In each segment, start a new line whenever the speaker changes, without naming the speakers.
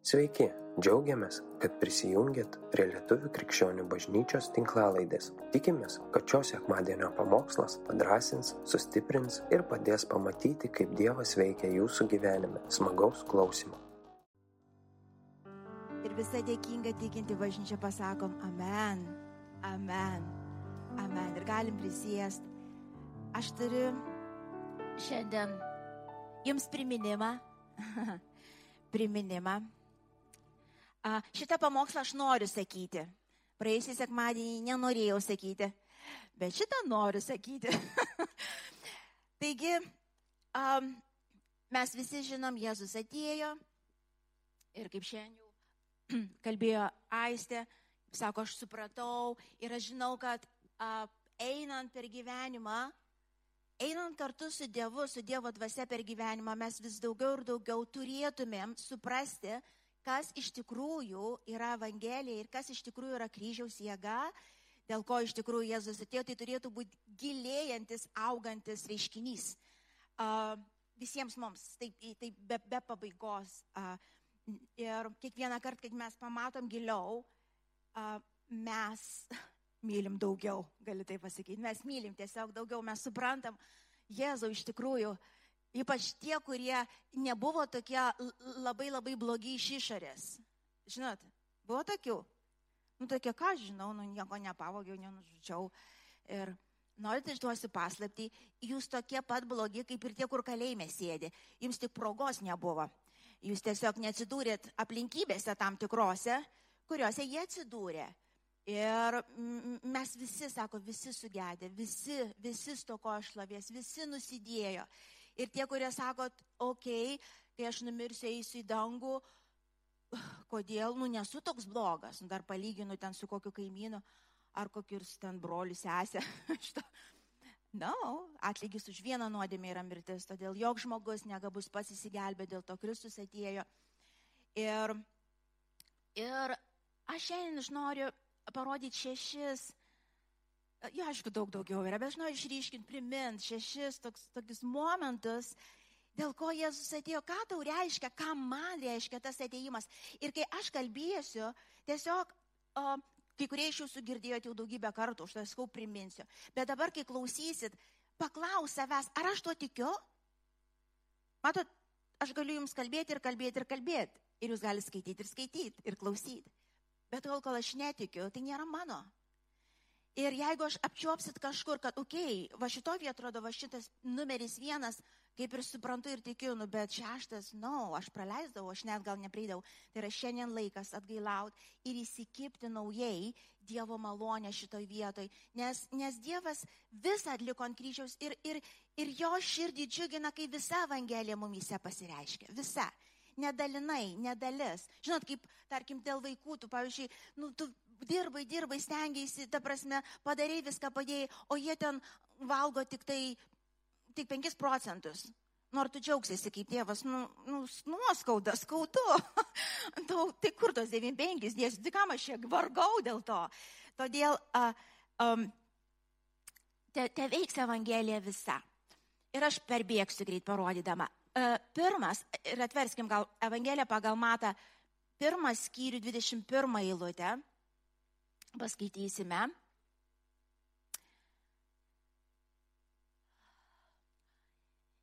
Sveiki, džiaugiamės, kad prisijungiat prie Lietuvių krikščionių bažnyčios tinklalaidės. Tikimės, kad šios sekmadienio pamokslas padrasins, sustiprins ir padės pamatyti, kaip Dievas veikia jūsų gyvenime. Smagaus klausimų.
Ir visą dėkingą tikinti bažnyčią pasakom Amen, Amen, Amen. Ir galim prisėsti. Aš turiu šiandien jums priminimą, priminimą. Šitą pamokslą aš noriu sakyti. Praėjusį sekmadienį nenorėjau sakyti, bet šitą noriu sakyti. Taigi, a, mes visi žinom, Jėzus atėjo ir kaip šiandien jau kalbėjo Aistė, sako, aš supratau ir aš žinau, kad a, einant per gyvenimą, einant kartu su Dievu, su Dievo dvasia per gyvenimą, mes vis daugiau ir daugiau turėtumėm suprasti, kas iš tikrųjų yra Evangelija ir kas iš tikrųjų yra kryžiaus jėga, dėl ko iš tikrųjų Jėzus atėjo, tai turėtų būti gilėjantis, augantis reiškinys. Uh, visiems mums, taip, taip be, be pabaigos. Uh, ir kiekvieną kartą, kai mes pamatom giliau, uh, mes mylim daugiau, galiu tai pasakyti. Mes mylim tiesiog daugiau, mes suprantam, Jėzau iš tikrųjų uh, Ypač tie, kurie nebuvo tokie labai labai blogi iš išorės. Žinot, buvo tokių. Nu, tokie, ką žinau, nu, nieko nepavogiau, nenužudžiau. Ir norite išduosiu paslapti, jūs tokie pat blogi, kaip ir tie, kur kalėjime sėdi. Jums tik progos nebuvo. Jūs tiesiog neatsidūrėt aplinkybėse tam tikrose, kuriuose jie atsidūrė. Ir mes visi, sako, visi sugedė, visi, visi stoko šlovės, visi nusidėjo. Ir tie, kurie sako, okei, okay, kai aš numirsiu, eisiu į dangų, kodėl, nu, nesu toks blogas, nu, dar palyginu ten su kokiu kaimynu, ar kokius ten broliu sesė. Na, no, atlygis už vieną nuodėmę yra mirtis, todėl jog žmogus negabus pats įsigelbė, dėl to Kristus atėjo. Ir, ir aš šiandien aš noriu parodyti šešis Jo, aišku, daug daugiau yra, bet aš noriu išryškinti, priminti šešis toks, tokius momentus, dėl ko Jėzus atėjo, ką tau reiškia, ką man reiškia tas ateimas. Ir kai aš kalbėsiu, tiesiog, o, kai kurie iš jūsų girdėjote jau daugybę kartų, už tai skau priminsiu. Bet dabar, kai klausysit, paklaus savęs, ar aš tuo tikiu? Matot, aš galiu jums kalbėti ir kalbėti ir kalbėti. Ir jūs galite skaityti ir skaityti ir klausyti. Bet tol, kol aš netikiu, tai nėra mano. Ir jeigu aš apčiopsit kažkur, kad, okei, okay, va šito vietoje atrodo, va šitas numeris vienas, kaip ir suprantu ir tikiu, nu, bet šeštas, no, aš praleisdavau, aš net gal neprieidavau. Tai yra šiandien laikas atgailaut ir įsikipti naujai Dievo malonę šitoj vietoj, nes, nes Dievas visą atliko ant kryžiaus ir, ir, ir jo širdį džiugina, kai visa Evangelija mumise pasireiškia. Visa nedalinai, nedalis. Žinot, kaip, tarkim, dėl vaikų, tu, pavyzdžiui, nu, tu dirbai, dirbai, stengiaisi, ta prasme, padarai viską, padėjai, o jie ten valgo tik tai, tik 5 procentus. Nors tu džiaugsiesi kaip tėvas, nu, nu nuoskauda, skaudu. Tau, tai kur tos 95 dėsiu, tai kam aš čia vargau dėl to. Todėl uh, um, te, te veiks Evangelija visa. Ir aš perbėgsiu greit parodydama. Uh, pirmas, ir atverskim gal Evangeliją pagal matą, pirmas skyrių 21 eilutę paskaitysime.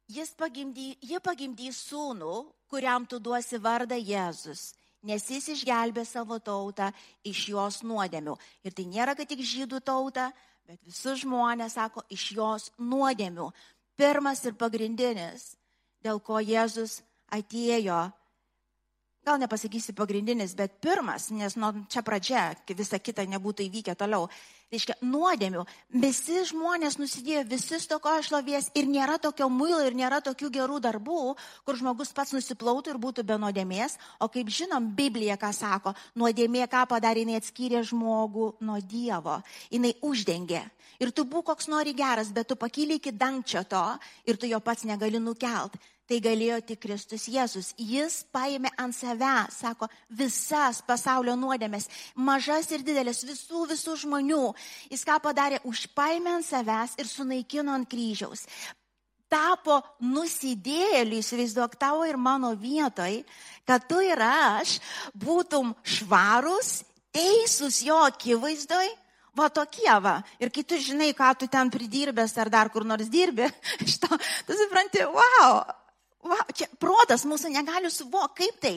Jis pagimdy, ji pagimdys sūnų, kuriam tu duosi vardą Jėzus, nes jis išgelbė savo tautą iš jos nuodėmių. Ir tai nėra, kad tik žydų tauta, bet visus žmonės sako iš jos nuodėmių. Pirmas ir pagrindinis, dėl ko Jėzus atėjo gal nepasakysiu pagrindinis, bet pirmas, nes nuo čia pradžia, visa kita nebūtų įvykę toliau. Reiškia, nuodėmių. Visi žmonės nusidėjo, visi stoko šlovės ir nėra tokio muilo ir nėra tokių gerų darbų, kur žmogus pats nusiplautų ir būtų be nuodėmės. O kaip žinom, Biblija ką sako, nuodėmė ką padarė, jinai atskyrė žmogų nuo Dievo. Jinai uždengė. Ir tu būk koks nori geras, bet tu pakyli iki dangčio to ir tu jo pats negali nukelt tai galėjo tik Kristus Jėzus. Jis paėmė ant savęs, sako, visas pasaulio nuodėmės, mažas ir didelės, visų, visų žmonių. Jis ką padarė, užpaėmė ant savęs ir sunaikino ant kryžiaus. tapo nusidėliu, įsivaizduok tavo ir mano vietoj, kad tu ir aš būtum švarus, teisūs jo akivaizdoj, va tokie va. Ir kai tu žinai, ką tu ten pridirbęs ar dar kur nors dirbi, šito, tu supranti, wow, wow, čia protas mūsų negali suvokti, kaip tai.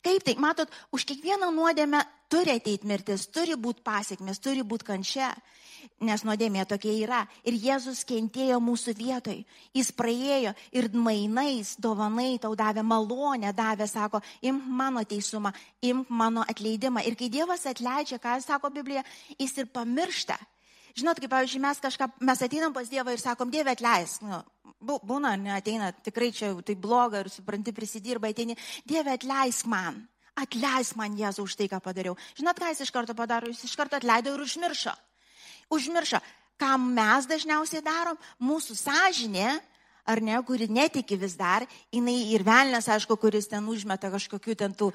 Kaip tai, matot, už kiekvieną nuodėmę turi ateiti mirtis, turi būti pasiekmes, turi būti kančia nes nuodėmė tokia yra. Ir Jėzus kentėjo mūsų vietoj. Jis praėjo ir mainais, dovanai tau davė malonę, davė, sako, imk mano teisumą, imk mano atleidimą. Ir kai Dievas atleidžia, ką sako Biblija, jis ir pamiršta. Žinot, kaip, pavyzdžiui, mes kažką, mes ateinam pas Dievą ir sakom, Dieve atleisk. Nu, būna, neateina, tikrai čia tai bloga ir supranti, prisidirba, ateini, Dieve atleisk man. Atleisk man Jėzų už tai, ką padariau. Žinot, ką jis iš karto padaro? Jis iš karto atleido ir užmiršo užmiršo, ką mes dažniausiai darom, mūsų sąžinė, ar ne, kuri netiki vis dar, jinai ir velnės, aišku, kuris ten užmeta kažkokiu ten tų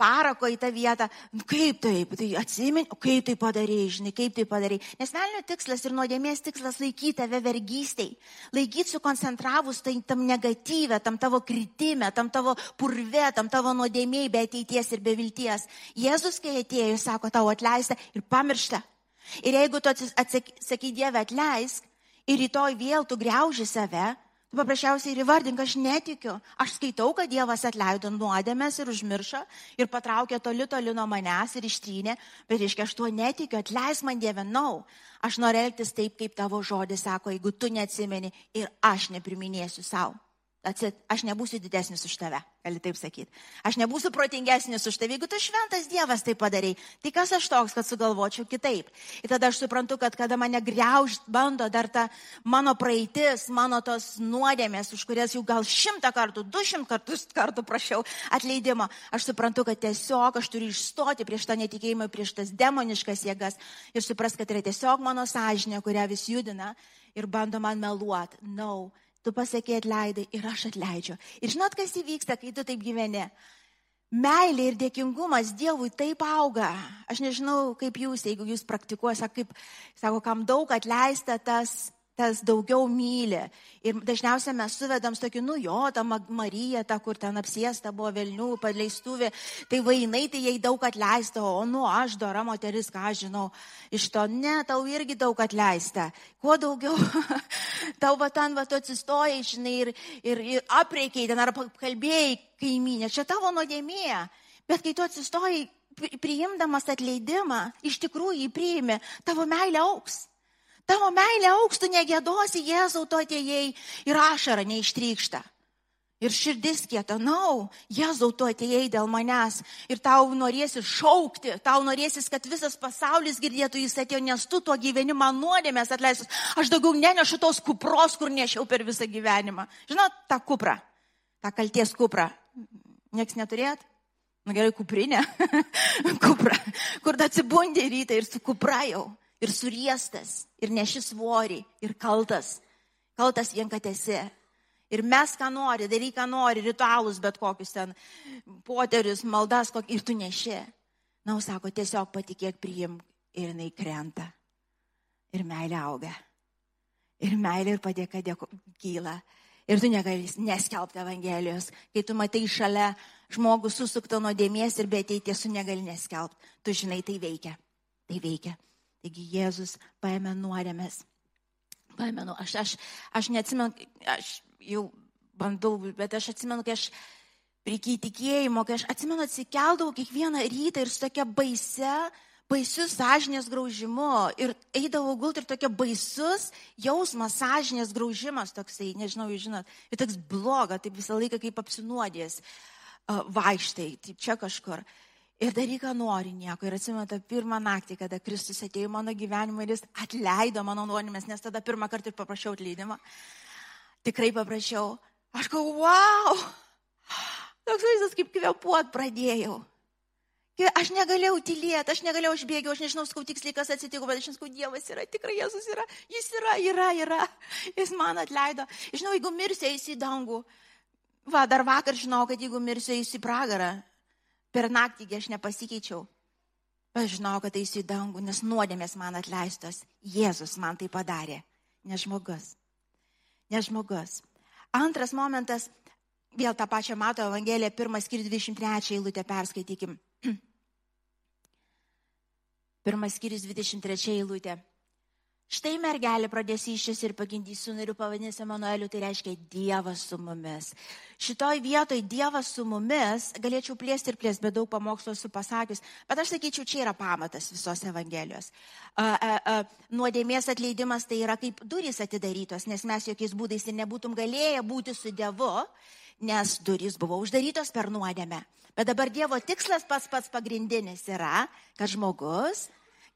parako į tą vietą, nu, kaip taip, tai atsimeni, kaip tai padarėjai, žinai, kaip tai padarėjai. Nes velnio tikslas ir nuodėmės tikslas laikyti tave vergystiai, laikyti sukoncentravus tai tam negatyvę, tam tavo kritime, tam tavo purve, tam tavo nuodėmėjai be ateities ir be vilties. Jėzus, kai atėjo, sako, tau atleista ir pamiršta. Ir jeigu tu atsakai Dievę atleisk ir rytoj vėl tu greuži save, tu paprasčiausiai ir įvardink, aš netikiu. Aš skaitau, kad Dievas atleido nuodėmės ir užmiršo ir patraukė toli toli nuo manęs ir ištrynė, bet reiškia, aš tuo netikiu, atleisk man Dieve, nau. Aš noriu elgtis taip, kaip tavo žodis sako, jeigu tu neatsimeni ir aš nepriminėsiu savo. Atsit, aš nebūsiu didesnis už tave, gali taip sakyti. Aš nebūsiu protingesnis už tave, jeigu tu šventas Dievas tai padarai. Tai kas aš toks, kad sugalvočiau kitaip. Ir tada aš suprantu, kad kada mane greužt bando dar ta mano praeitis, mano tos nuodėmės, už kurias jau gal šimtą kartų, du šimt kartus kartų prašiau atleidimo, aš suprantu, kad tiesiog aš turiu išstoti prieš tą netikėjimą, prieš tas demoniškas jėgas ir supras, kad tai yra tiesiog mano sąžinė, kurią vis judina ir bando man meluoti. No tu pasakė atleidai ir aš atleidžiu. Ir žinot, kas įvyksta, kai tu taip gyveni? Meilė ir dėkingumas Dievui taip auga. Aš nežinau, kaip jūs, jeigu jūs praktikuosite, kaip, sako, kam daug atleista, tas tas daugiau myli. Ir dažniausiai mes suvedam tokį, nu jo, ta Marija, ta, kur ten apsiesta buvo Vilnių, paleistuvė, tai vainai tai jai daug atleista, o nu aš, dora moteris, ką žinau, iš to ne, tau irgi daug atleista. Kuo daugiau, tau va ten va tu atsistojai, žinai, ir, ir, ir apreikiai ten ar kalbėjai kaiminė, čia tavo nuodėmė. Bet kai tu atsistojai, priimdamas atleidimą, iš tikrųjų jį priimi, tavo meilė auks. Tavo meilė aukstų negėdosi, Jėzau, tu atėjai ir ašara neištrykšta. Ir širdis kieta, nau, Jėzau, tu atėjai dėl manęs ir tau norėsi šaukti, tau norėsis, kad visas pasaulis girdėtų, jis atėjo, nes tu tuo gyvenimą nuodėmės atleistus. Aš daugiau nenešu tos kupros, kur nešiau per visą gyvenimą. Žinot, tą kuprą, tą kalties kuprą. Niekas neturėt? Na nu, gerai, kuprinė. kupra, kur atsibundi rytą ir su kupra jau ir suriestas, ir neši svorį, ir kaltas. Kaltas vien, kad esi. Ir mes ką nori, daryk ką nori, ritualus bet kokius ten, poterius, maldas, kokį, ir tu neši. Na, sako, tiesiog patikėk priimk ir jinai krenta. Ir meilė auga. Ir meilė ir padėka dėko, kyla. Ir tu negali neskelbti Evangelijos. Kai tu matai šalia žmogus susukto nuo dėmies ir be ateities, tu negali neskelbti. Tu žinai, tai veikia. Tai veikia. Taigi Jėzus paėmė nuodėmės. Paėmė, nu, aš, aš, aš neatsimenu, aš jau bandau, bet aš atsimenu, kai aš reikia įtikėjimo, kai aš atsimenu atsikeldavau kiekvieną rytą ir su tokia baise, baisiu sąžinės graužimu. Ir eidavau gult ir tokia baisus jausmas, sąžinės graužimas toksai, nežinau, jūs žinot, ir toks bloga, taip visą laiką kaip apsinuodės uh, vaikštai, taip čia kažkur ir daryk, ką nori nieko. Ir atsimenu tą pirmą naktį, kada Kristus atėjo į mano gyvenimą ir jis atleido mano nuodėmės, nes tada pirmą kartą ir paprašiau atleidimą. Tikrai paprašiau. Aš galvoju, wow! Toks vaizdas, kaip kvepuot pradėjau. Aš negalėjau tylėti, aš negalėjau, aš bėgiau, aš nežinau, skau tiksliai, kas atsitiko, bet aš žinau, Dievas yra, tikrai Jėzus yra, Jis yra, yra, yra, Jis man atleido. Žinau, jeigu mirsiu, eisi į dangų. Va, dar vakar žinau, kad jeigu mirsiu, eisi į pragarą. Per naktį aš nepasikeičiau. Aš žinau, kad eisiu į dangų, nes nuodėmės man atleistos. Jėzus man tai padarė. Ne žmogus. Ne žmogus. Antras momentas, vėl tą pačią mato Evangeliją, pirmas skyrius 23 eilutę perskaitykim. Pirmas skyrius 23 eilutė. Štai mergelė pradės iššis ir pagimdys sūnų ir pavadins Emanueliu, tai reiškia Dievas su mumis. Šitoj vietoj Dievas su mumis, galėčiau plėsti ir plėsti, bet daug pamokslo esu pasakius, bet aš sakyčiau, čia yra pamatas visos Evangelijos. Nuodėmės atleidimas tai yra kaip durys atidarytos, nes mes jokiais būdais ir nebūtum galėję būti su Dievu, nes durys buvo uždarytos per nuodėmę. Bet dabar Dievo tikslas pats pats pagrindinis yra, kad žmogus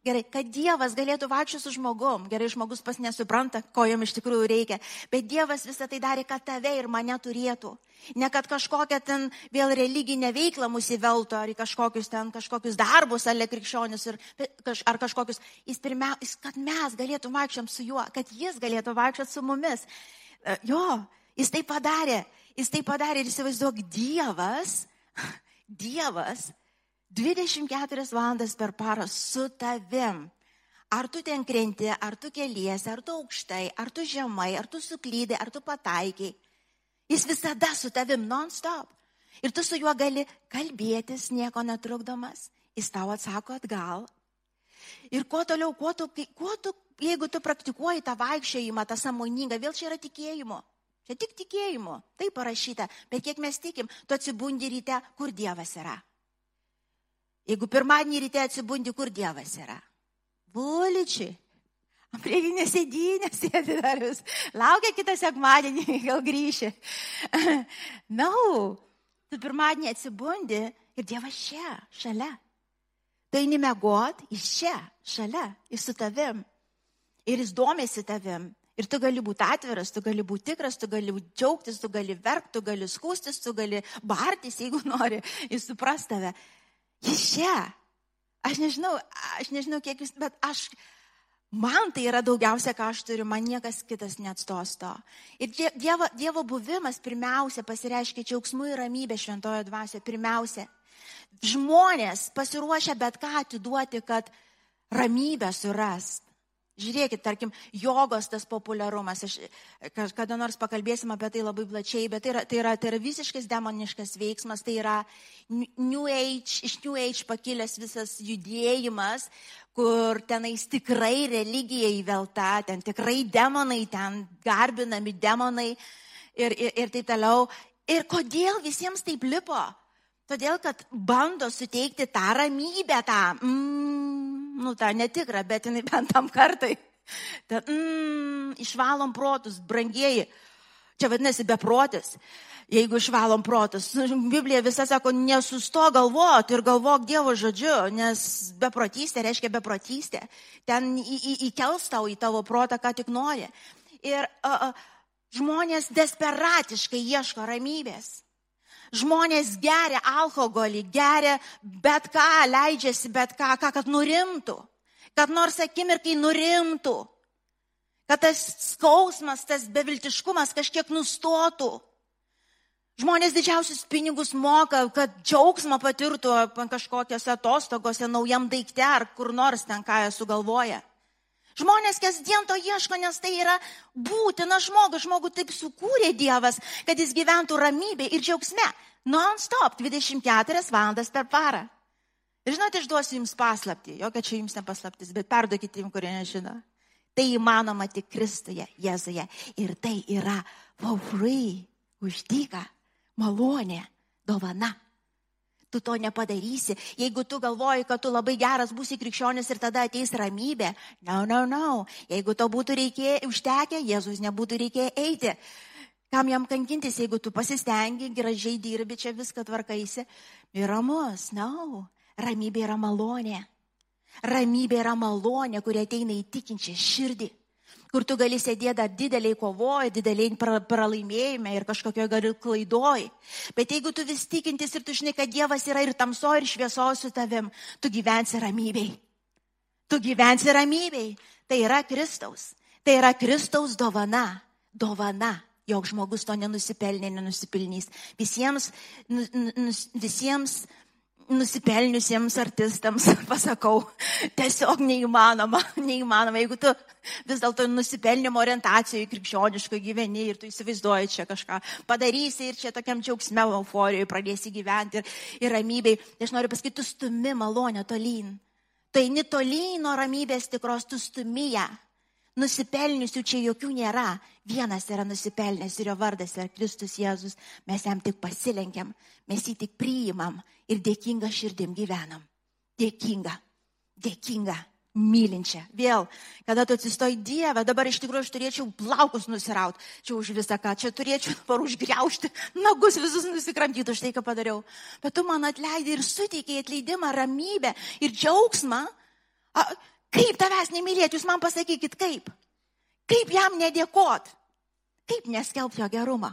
Gerai, kad Dievas galėtų vaikščioti su žmogum. Gerai, žmogus pas nesupranta, ko jam iš tikrųjų reikia. Bet Dievas visą tai darė, kad tave ir mane turėtų. Ne kad kažkokią ten vėl religinę veiklą mus įveltų, ar kažkokius ten kažkokius darbus, ale krikščionius, ir, ar kažkokius. Jis pirmiausia, kad mes galėtum vaikščiam su juo, kad jis galėtų vaikščioti su mumis. E, jo, jis tai padarė. Jis tai padarė ir įsivaizduok, Dievas, Dievas 24 valandas per parą su tavim. Ar tu ten krenti, ar tu keliesi, ar tu aukštai, ar tu žemai, ar tu suklydai, ar tu pataikiai. Jis visada su tavim non-stop. Ir tu su juo gali kalbėtis, nieko netrukdomas. Jis tau atsako atgal. Ir kuo toliau, kuo tu, kuo tu, jeigu tu praktikuoji tą vaikščiojimą, tą samoningą, vėl čia yra tikėjimo. Čia tik tikėjimo. Tai parašyta. Bet kiek mes tikim, tu atsibundi ryte, kur Dievas yra. Jeigu pirmadienį ryte atsibundi, kur Dievas yra? Buličiai. Prieginė sėdynė sėdi dar vis. Laukia kitą sekmadienį, gal grįši. Na, no. tu pirmadienį atsibundi ir Dievas čia, šalia. Tai nemegot, jis čia, šalia, jis su tavim. Ir jis domėsi tavim. Ir tu gali būti atviras, tu gali būti tikras, tu gali džiaugtis, tu gali verkti, tu gali skūstis, tu gali bartis, jeigu nori, jis supras tave. Jis čia. Aš nežinau, aš nežinau, kiek jūs, bet aš, man tai yra daugiausia, ką aš turiu, man niekas kitas neatstos to. Ir dievo, dievo buvimas pirmiausia pasireiškia džiaugsmu ir ramybė šventojo dvasioje. Pirmiausia, žmonės pasiruošia bet ką atiduoti, kad ramybę surast. Žiūrėkit, tarkim, jogos tas populiarumas, aš kada nors pakalbėsim apie tai labai plačiai, bet tai yra, tai yra, tai yra visiškas demoniškas veiksmas, tai yra New Age, iš New Age pakilęs visas judėjimas, kur tenais tikrai religija įvelta, ten tikrai demonai, ten garbinami demonai ir, ir, ir taip toliau. Ir kodėl visiems taip lipo? Todėl, kad bando suteikti tą ramybę, tą, mm, nu, tą netikrą, bet jinai bent tam kartai. Ta, mm, išvalom protus, brangieji. Čia vadinasi beprotis. Jeigu išvalom protus, nu, Biblija visą sako, nesusto galvoti ir galvok Dievo žodžiu, nes beprotystė reiškia beprotystė. Ten į, į, įkels tau į tavo protą, ką tik nori. Ir a, a, žmonės desperatiškai ieško ramybės. Žmonės geria alkoholį, geria bet ką, leidžiasi bet ką, ką kad nurimtų. Kad nors akimirkai nurimtų. Kad tas skausmas, tas beviltiškumas kažkiek nustotų. Žmonės didžiausius pinigus moka, kad džiaugsmą patirtų kažkokiose atostogose, naujam daikte ar kur nors ten ką jie sugalvoja. Žmonės kasdien to ieško, nes tai yra būtina žmogui. Žmogų taip sukūrė Dievas, kad jis gyventų ramybė ir džiaugsme. Non-stop, 24 valandas per parą. Ir žinote, aš duosiu jums paslapti, jokia čia jums nepaslaptis, bet perduokite jums, kurie nežino. Tai įmanoma tik Kristuje, Jėzuje. Ir tai yra for free, uždyka, malonė, dovana tu to nepadarysi. Jeigu tu galvoji, kad tu labai geras būsi krikščionis ir tada ateis ramybė. No, no, no. Jeigu to būtų reikėję, užtekę, Jėzus nebūtų reikėję eiti. Kam jam kankintis, jeigu tu pasistengi, gražiai dirbi, čia viską tvarkaisi. Ir ramus, na, no. ramybė yra malonė. Ramybė yra malonė, kuri ateina įtikinčią širdį kur tu gali sėdėti dar dideliai kovoje, dideliai pralaimėjime ir kažkokioje gali klaidoj. Bet jeigu tu vis tikintis ir tu žinai, kad Dievas yra ir tamso, ir švieso su tavim, tu gyvensi ramybei. Tu gyvensi ramybei. Tai yra Kristaus. Tai yra Kristaus dovana. Dovana. Jok žmogus to nenusipelnė, nenusipelnys. Visiems, nu, nu, visiems nusipelniusiems artistams pasakau, tiesiog neįmanoma, neįmanoma, jeigu tu vis dėlto nusipelnimo orientacijoje krikščioniškai gyveni ir tu įsivaizduoji čia kažką padarysi ir čia tokiam džiaugsme, euforijoje pradėsi gyventi ir, ir ramybei. Tai aš noriu pasakyti, tu stumi malonę tolyn. Tu eini tolyn nuo ramybės tikros, tu stumi ją. Nusipelniusių čia jokių nėra. Vienas yra nusipelnęs ir jo vardas yra Kristus Jėzus. Mes jam tik pasilenkiam, mes jį tik priimam ir dėkinga širdim gyvenam. Dėkinga, dėkinga, mylinčia. Vėl, kada tu atsistoji Dievę, dabar iš tikrųjų aš turėčiau plaukus nusirauti, čia už visą ką, čia turėčiau dabar užgriaužti, nagus visus nusikramtyti už tai, ką padariau. Bet tu man atleidai ir suteikėjai atleidimą, ramybę ir džiaugsmą. A, Kaip tavęs nemylėti, jūs man pasakykit, kaip? Kaip jam nedėkot? Kaip neskelbti jo gerumą?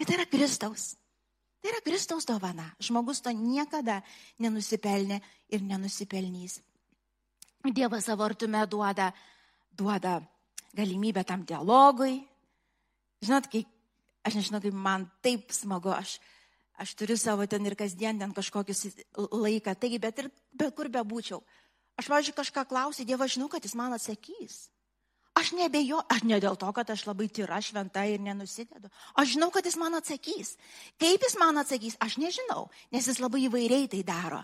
Ir tai yra Kristaus. Tai yra Kristaus dovana. Žmogus to niekada nenusipelnė ir nenusipelnys. Dievas savo artume duoda, duoda galimybę tam dialogui. Žinot, kai, aš nežinau, kaip man taip smagu, aš, aš turiu savo ten ir kasdien ten kažkokius laiką, taigi, bet ir bet kur bebūčiau. Aš, važiuoju, kažką klausiu, Dievas žinau, kad jis man atsakys. Aš nebejo, aš ne dėl to, kad aš labai tyra, šventa ir nenusidedu. Aš žinau, kad jis man atsakys. Kaip jis man atsakys, aš nežinau, nes jis labai įvairiai tai daro.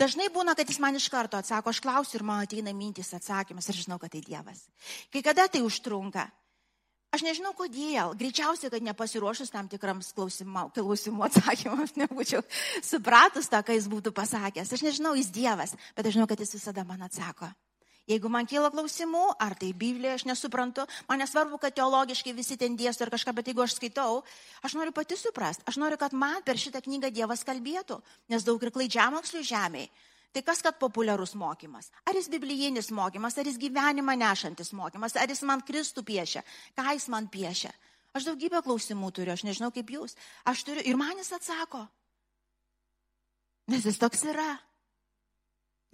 Dažnai būna, kad jis man iš karto atsako, aš klausiu ir man ateina mintis atsakymas ir žinau, kad tai Dievas. Kai kada tai užtrunka, Aš nežinau kodėl. Greičiausiai, kad nepasiruošus tam tikrams klausimų atsakymams nebūčiau supratus tą, ką jis būtų pasakęs. Aš nežinau, jis Dievas, bet aš žinau, kad jis visada man atsako. Jeigu man kyla klausimų, ar tai Biblija, aš nesuprantu, man nesvarbu, kad teologiškai visi ten dėsto ir kažką, bet jeigu aš skaitau, aš noriu pati suprasti, aš noriu, kad man per šitą knygą Dievas kalbėtų, nes daug ir klaidžiamokslių žemėje. Tai kas, kad populiarus mokymas? Ar jis biblijinis mokymas, ar jis gyvenimą nešantis mokymas, ar jis man Kristų piešia, ką jis man piešia? Aš daugybę klausimų turiu, aš nežinau kaip jūs. Aš turiu ir man jis atsako. Nes jis toks yra.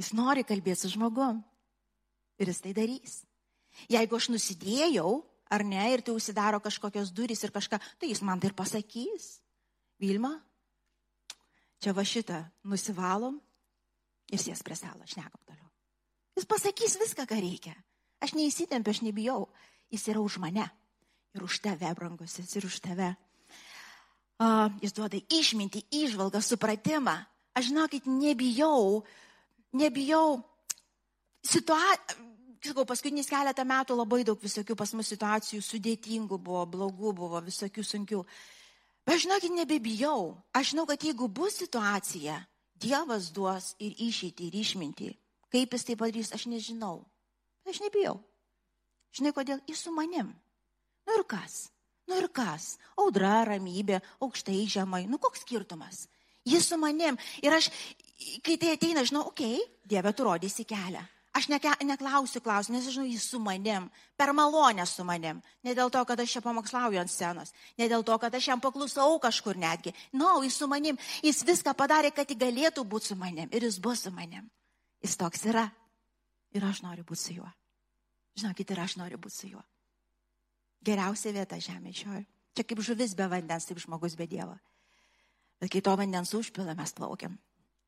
Jis nori kalbėti su žmogum. Ir jis tai darys. Jeigu aš nusidėjau, ar ne, ir tai užsidaro kažkokios durys ir kažką, tai jis man tai ir pasakys. Vilma, čia va šitą nusivalom ir sės prie stalo, šnekam toliau. Jis pasakys viską, ką reikia. Aš neįsitempiu, aš nebijau. Jis yra už mane. Ir už tave, brangusis, ir už tave. Uh, jis duoda išminti, išvalgą, supratimą. Aš žinokit, nebijau, nebijau. Situacija, sakau, paskutinius keletą metų labai daug visokių pas mus situacijų sudėtingų buvo, blogų buvo, visokių sunkių. Bet žinokit, nebebijau. Aš žinau, kad jeigu bus situacija, Dievas duos ir išeitį, ir išmintį. Kaip jis tai padarys, aš nežinau. Aš nebijau. Žinai, kodėl? Jis su manim. Nu ir kas? Nu ir kas? Audra, ramybė, aukštai, žemai. Nu koks skirtumas? Jis su manim. Ir aš, kai tai ateina, žinau, okei, okay, Dieve, tu rodysi kelią. Aš neke, neklausiu klausimų, nes žinau, jis su manim, per malonę su manim. Ne dėl to, kad aš čia pamokslauju ant scenos, ne dėl to, kad aš jam paklusau kažkur netgi. Na, no, jis su manim, jis viską padarė, kad jis galėtų būti su manim ir jis bus su manim. Jis toks yra. Ir aš noriu būti su juo. Žinokit, ir aš noriu būti su juo. Geriausia vieta žemė šioje. Čia kaip žuvis be vandens, taip žmogus be Dievo. Bet kai to vandens užpila, mes plaukiam.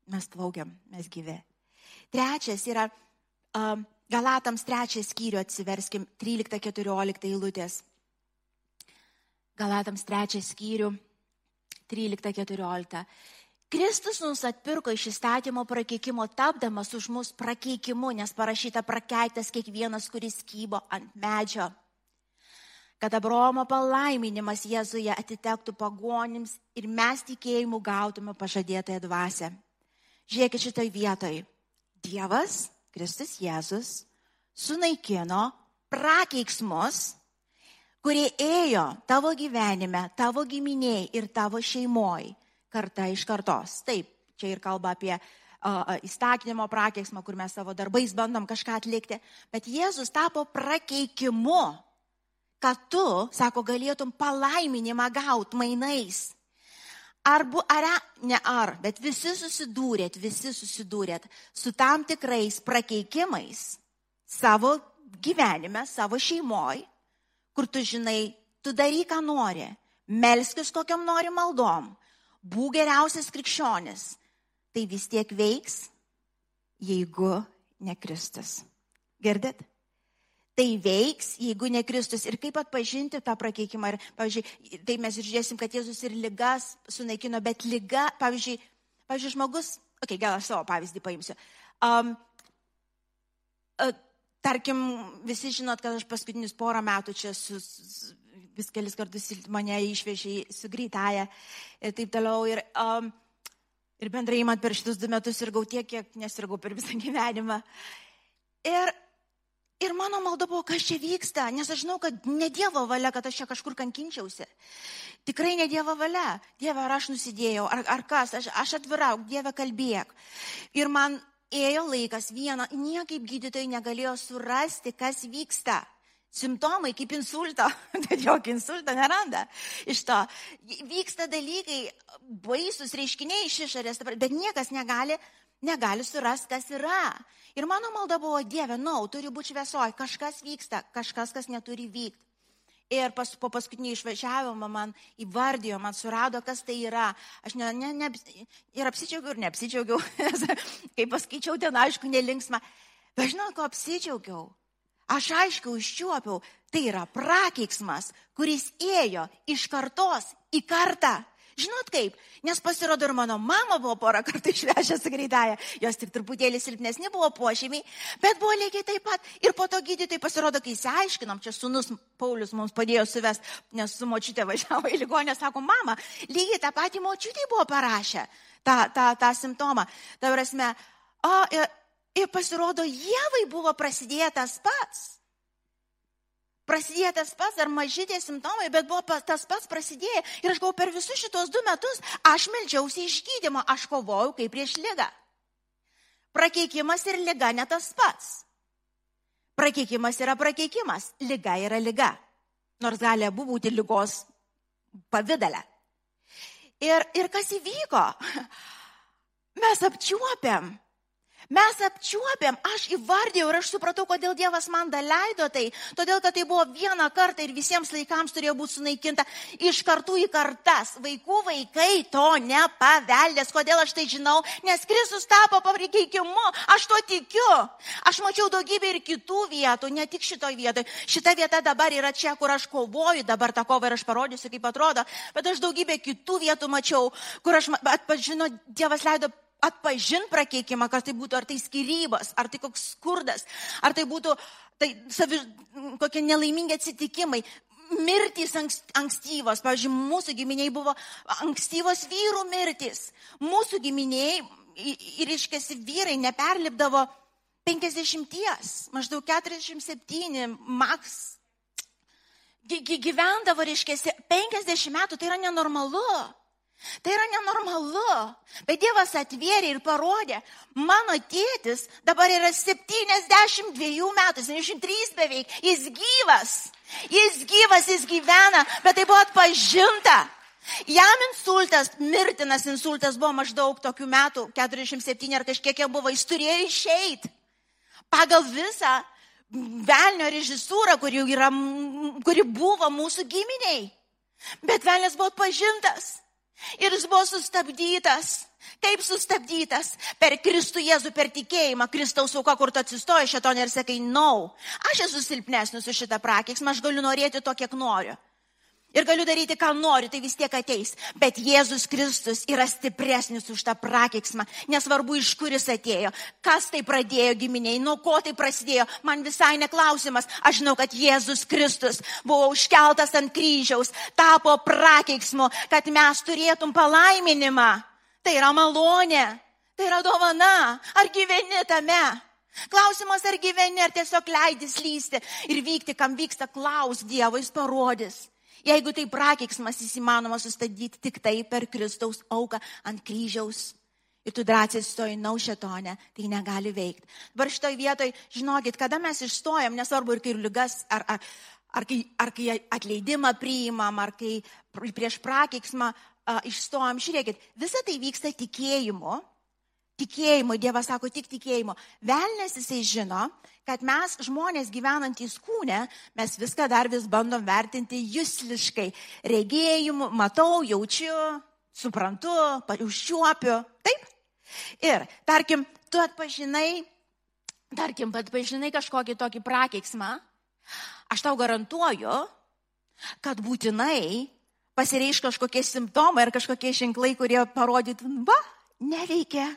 Mes plaukiam, mes gyvi. Trečias yra Galatams trečią skyrių atsiverskim 13-14 eilutės. Galatams trečią skyrių 13-14. Kristus mums atpirko iš įstatymo prakeikimo, tapdamas už mus prakeikimu, nes parašyta prakeiktas kiekvienas, kuris kybo ant medžio. Kad Abromo palaiminimas Jėzuje atitektų pagonims ir mes tikėjimu gautume pažadėtąją dvasę. Žiūrėkit šitoj vietoj. Dievas Kristus Jėzus sunaikino prakeiksmus, kurie ėjo tavo gyvenime, tavo giminiai ir tavo šeimoji karta iš kartos. Taip, čia ir kalba apie uh, įstatymo prakeiksmą, kur mes savo darbais bandom kažką atlikti, bet Jėzus tapo prakeikimu, kad tu, sako, galėtum palaiminimą gauti mainais. Ar, bu, ar, ne ar, bet visi susidūrėt, visi susidūrėt su tam tikrais prakeikimais savo gyvenime, savo šeimoje, kur tu žinai, tu daryk, ką nori, melskis kokiam nori maldom, būk geriausias krikščionis, tai vis tiek veiks, jeigu ne Kristus. Girdit? Tai veiks, jeigu ne Kristus. Ir kaip atpažinti tą prakeikimą. Ir, pavyzdžiui, tai mes ir žiūrėsim, kad Jėzus ir lygas sunaikino, bet lyga, pavyzdžiui, pavyzdžiui žmogus, okei, okay, gal aš savo pavyzdį paimsiu. Um, uh, tarkim, visi žinot, kad aš paskutinius porą metų čia su, su, vis kelis kartus mane išvežė su greitaja ir taip toliau. Ir, um, ir bendrai man per šitus du metus sirgau tiek, kiek nesirgau per visą gyvenimą. Ir, ir mano malda buvo, kas čia vyksta, nes aš žinau, kad ne Dievo valia, kad aš čia kažkur kankinčiausi. Tikrai ne Dievo valia. Dieve, ar aš nusidėjau, ar, ar kas, aš, aš atvirauk, Dieve kalbėk. Ir man ėjo laikas vieną, niekaip gydytojai negalėjo surasti, kas vyksta. Simptomai kaip insulto, bet jokio insulto neranda. Iš to vyksta dalykai, baisus reiškiniai iš išorės, bet niekas negali, negali surasti, kas yra. Ir mano malda buvo, Dieve, nau, no, turi būti šviesoj, kažkas vyksta, kažkas, kas neturi vykti. Ir pas, po paskutinį išvažiavimą man įvardijo, man surado, kas tai yra. Aš ne, ne, ne, ir apsidžiaugiau, ir neapsidžiaugiau. Kai paskaičiau ten, aišku, nelinksma. Bet žinau, ko apsidžiaugiau. Aš aišku užčiuopiau, tai yra prakeiksmas, kuris ėjo iš kartos į kartą. Žinot kaip, nes pasirodo ir mano mama buvo porą kartų išvežę su greitąją, jos tik truputėlį silpnesni buvo pošymiai, bet buvo lygiai taip pat. Ir po to gydytojai pasirodo, kai įsiaiškinom, čia sunus Paulius mums padėjo suvest, nes su močiutė važiavo į ligonę, sako, mama, lygiai tą patį močiutį buvo parašę, tą, tą, tą simptomą. Ta prasme, o, ir, ir pasirodo, Jėvai buvo prasidėtas pats prasidėjo tas pats, ar maži tie simptomai, bet buvo tas pats prasidėję. Ir aš galvoju, per visus šitos du metus aš melžiausi išgydymo, aš kovojau kaip prieš lygą. Prakeikimas ir lyga ne tas pats. Prakeikimas yra prakeikimas, lyga yra lyga. Nors gali abu būti lygos pavydalę. Ir, ir kas įvyko? Mes apčiuopiam, Mes apčiuopėm, aš įvardėjau ir aš supratau, kodėl Dievas man leido tai. Todėl, kad tai buvo vieną kartą ir visiems laikams turėjo būti sunaikinta iš kartų į kartas. Vaikų vaikai to nepaveldės. Kodėl aš tai žinau? Nes Kristus tapo paprikeikimu. Aš to tikiu. Aš mačiau daugybę ir kitų vietų, ne tik šitoje vietoje. Šita vieta dabar yra čia, kur aš kovoju, dabar tą kovą ir aš parodysiu, kaip atrodo. Bet aš daugybę kitų vietų mačiau, kur aš atpažino, Dievas leido atpažinti prakeikimą, kas tai būtų, ar tai skirybos, ar tai koks skurdas, ar tai būtų tai savi, kokie nelaimingi atsitikimai, mirtys ankstyvos. Pavyzdžiui, mūsų giminiai buvo ankstyvos vyrų mirtys. Mūsų giminiai ir iškesi vyrai neperlipdavo 50, maždaug 47, maks. Gyvendavo, reiškia, 50 metų, tai yra nenormalu. Tai yra nenormalu. Bet Dievas atvėrė ir parodė, mano tėtis dabar yra 72 metų, 73 beveik, jis gyvas. Jis gyvas, jis gyvena, bet tai buvo atpažinta. Jam insultas, mirtinas insultas buvo maždaug tokių metų, 47 ar kažkiek jau buvo, jis turėjo išeiti. Pagal visą velnio režisūrą, kuri, yra, kuri buvo mūsų giminiai. Bet velnės buvo atpažintas. Ir jis buvo sustabdytas. Kaip sustabdytas? Per Kristų Jėzų, per tikėjimą. Kristaus auka, kur tu atsistoji šetonė ir sakai, nau, no, aš esu silpnesnis už šitą prakeiksmą, aš galiu norėti to, kiek noriu ir galiu daryti, ką noriu, tai vis tiek ateis. Bet Jėzus Kristus yra stipresnis už tą prakeiksmą. Nesvarbu, iš kur jis atėjo, kas tai pradėjo giminiai, nuo ko tai prasidėjo, man visai neklausimas. Aš žinau, kad Jėzus Kristus buvo užkeltas ant kryžiaus, tapo prakeiksmu, kad mes turėtum palaiminimą. Tai yra malonė, tai yra dovana. Ar gyveni tame? Klausimas, ar gyveni, ar tiesiog leidys lysti ir vykti, kam vyksta, klaus Dievo, jis parodys. Jeigu tai prakeiksmas, jis įmanoma sustabdyti tik tai per Kristaus auką ant kryžiaus. Ir tu drąsiai stoji naušetonę, tai negali veikti. Dabar šitoje vietoje, žinokit, kada mes išstojam, nesvarbu ir kai lygas, ar, ar, ar, kai, ar kai atleidimą priimam, ar kai prieš prakeiksmą uh, išstojam, žiūrėkit, visa tai vyksta tikėjimu. Tikėjimu, Dievas sako tik tikėjimu. Velnes jisai žino, kad mes žmonės gyvenantys kūne, mes viską dar vis bandom vertinti jūsliškai. Regėjimu, matau, jaučiu, suprantu, užčiuopiu. Taip? Ir, tarkim, tu atpažinai, tarkim, atpažinai kažkokį tokį prakeiksmą, aš tau garantuoju, kad būtinai pasireiš kažkokie simptomai ar kažkokie ženklai, kurie parodytų, va, neveikia.